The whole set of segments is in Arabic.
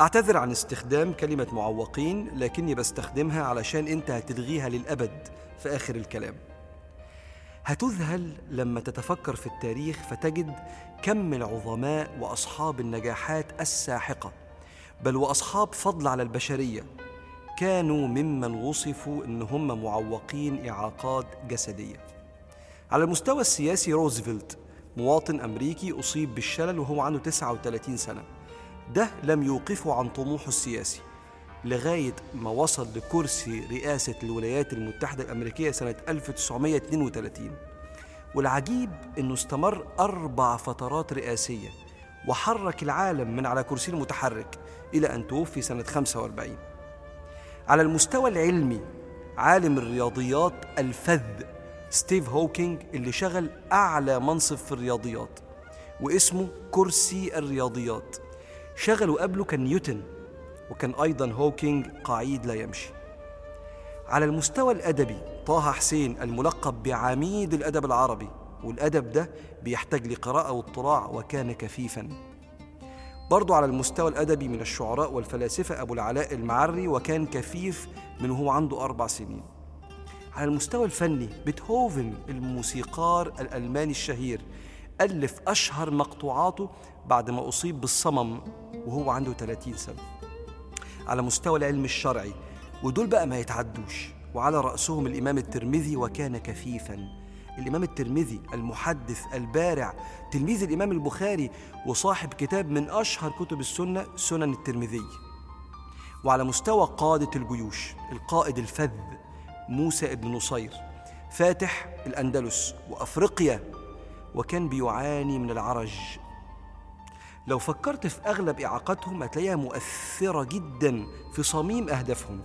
أعتذر عن استخدام كلمة معوقين لكني بستخدمها علشان أنت هتلغيها للأبد في آخر الكلام. هتذهل لما تتفكر في التاريخ فتجد كم العظماء وأصحاب النجاحات الساحقة بل وأصحاب فضل على البشرية. كانوا ممن وصفوا إن هم معوقين إعاقات جسدية. على المستوى السياسي روزفلت مواطن أمريكي أصيب بالشلل وهو عنده 39 سنة. ده لم يوقفه عن طموحه السياسي. لغاية ما وصل لكرسي رئاسة الولايات المتحدة الأمريكية سنة 1932 والعجيب إنه استمر أربع فترات رئاسية وحرك العالم من على كرسي المتحرك إلى أن توفي سنة 45 على المستوى العلمي عالم الرياضيات الفذ ستيف هوكينج اللي شغل أعلى منصب في الرياضيات واسمه كرسي الرياضيات. شغله قبله كان نيوتن وكان أيضا هوكينج قعيد لا يمشي. على المستوى الأدبي طه حسين الملقب بعميد الأدب العربي والأدب ده بيحتاج لقراءة واطلاع وكان كفيفاً. برضو على المستوى الأدبي من الشعراء والفلاسفة أبو العلاء المعري وكان كفيف من وهو عنده أربع سنين. على المستوى الفني بيتهوفن الموسيقار الألماني الشهير ألف أشهر مقطوعاته بعد ما أصيب بالصمم. وهو عنده 30 سنة. على مستوى العلم الشرعي ودول بقى ما يتعدوش. وعلى رأسهم الإمام الترمذي وكان كفيفاً. الإمام الترمذي المحدث البارع تلميذ الإمام البخاري وصاحب كتاب من أشهر كتب السنة سنن الترمذي. وعلى مستوى قادة الجيوش القائد الفذ موسى بن نصير فاتح الأندلس وأفريقيا وكان بيعاني من العرج لو فكرت في أغلب إعاقتهم هتلاقيها مؤثرة جدا في صميم أهدافهم.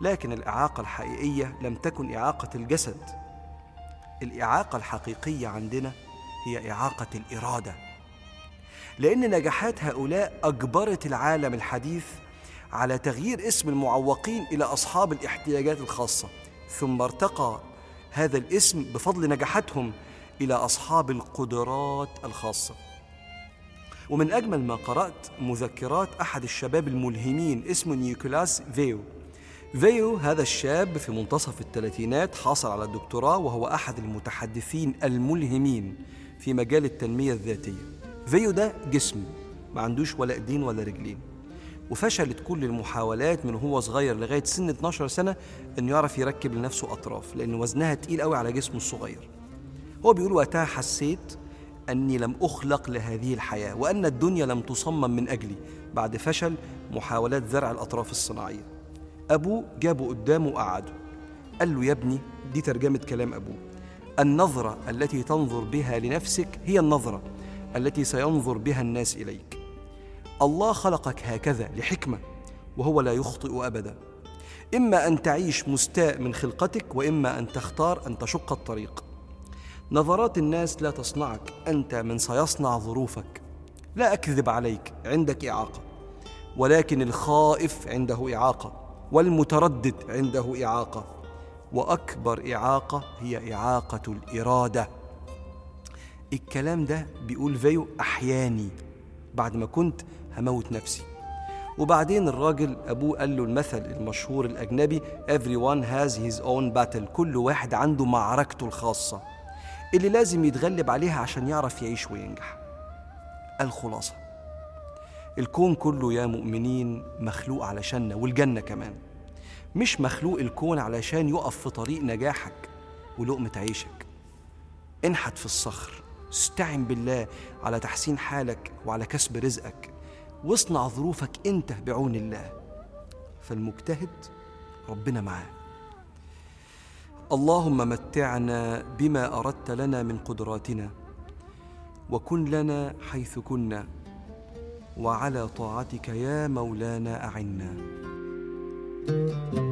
لكن الإعاقة الحقيقية لم تكن إعاقة الجسد. الإعاقة الحقيقية عندنا هي إعاقة الإرادة. لأن نجاحات هؤلاء أجبرت العالم الحديث على تغيير اسم المعوقين إلى أصحاب الاحتياجات الخاصة. ثم ارتقى هذا الاسم بفضل نجاحاتهم إلى أصحاب القدرات الخاصة. ومن أجمل ما قرأت مذكرات أحد الشباب الملهمين اسمه نيكولاس فيو. فيو هذا الشاب في منتصف الثلاثينات حاصل على الدكتوراه وهو أحد المتحدثين الملهمين في مجال التنمية الذاتية. فيو ده جسم ما عندوش ولا إيدين ولا رجلين. وفشلت كل المحاولات من هو صغير لغاية سن 12 سنة إنه يعرف يركب لنفسه أطراف لأن وزنها تقيل قوي على جسمه الصغير. هو بيقول وقتها حسيت أني لم أخلق لهذه الحياة وأن الدنيا لم تصمم من أجلي. بعد فشل محاولات زرع الأطراف الصناعية. أبوه جابه قدامه وقعده. قال له يا ابني دي ترجمة كلام أبوه. النظرة التي تنظر بها لنفسك هي النظرة التي سينظر بها الناس إليك. الله خلقك هكذا لحكمة وهو لا يخطئ أبدا. إما أن تعيش مستاء من خلقتك وإما أن تختار أن تشق الطريق. نظرات الناس لا تصنعك أنت من سيصنع ظروفك. لا أكذب عليك عندك إعاقة. ولكن الخائف عنده إعاقة والمتردد عنده إعاقة. وأكبر إعاقة هي إعاقة الإرادة. الكلام ده بيقول فيو أحياني بعد ما كنت هموت نفسي. وبعدين الراجل أبوه قال له المثل المشهور الأجنبي everyone has his own battle. كل واحد عنده معركته الخاصة. اللي لازم يتغلب عليها عشان يعرف يعيش وينجح. الخلاصة. الكون كله يا مؤمنين مخلوق علشاننا والجنة كمان. مش مخلوق الكون علشان يقف في طريق نجاحك ولقمة عيشك. انحت في الصخر. استعن بالله على تحسين حالك وعلى كسب رزقك. واصنع ظروفك انت بعون الله. فالمجتهد ربنا معاه اللهم متعنا بما أردت لنا من قدراتنا وكن لنا حيث كنا وعلى طاعتك يا مولانا أعنا. thank you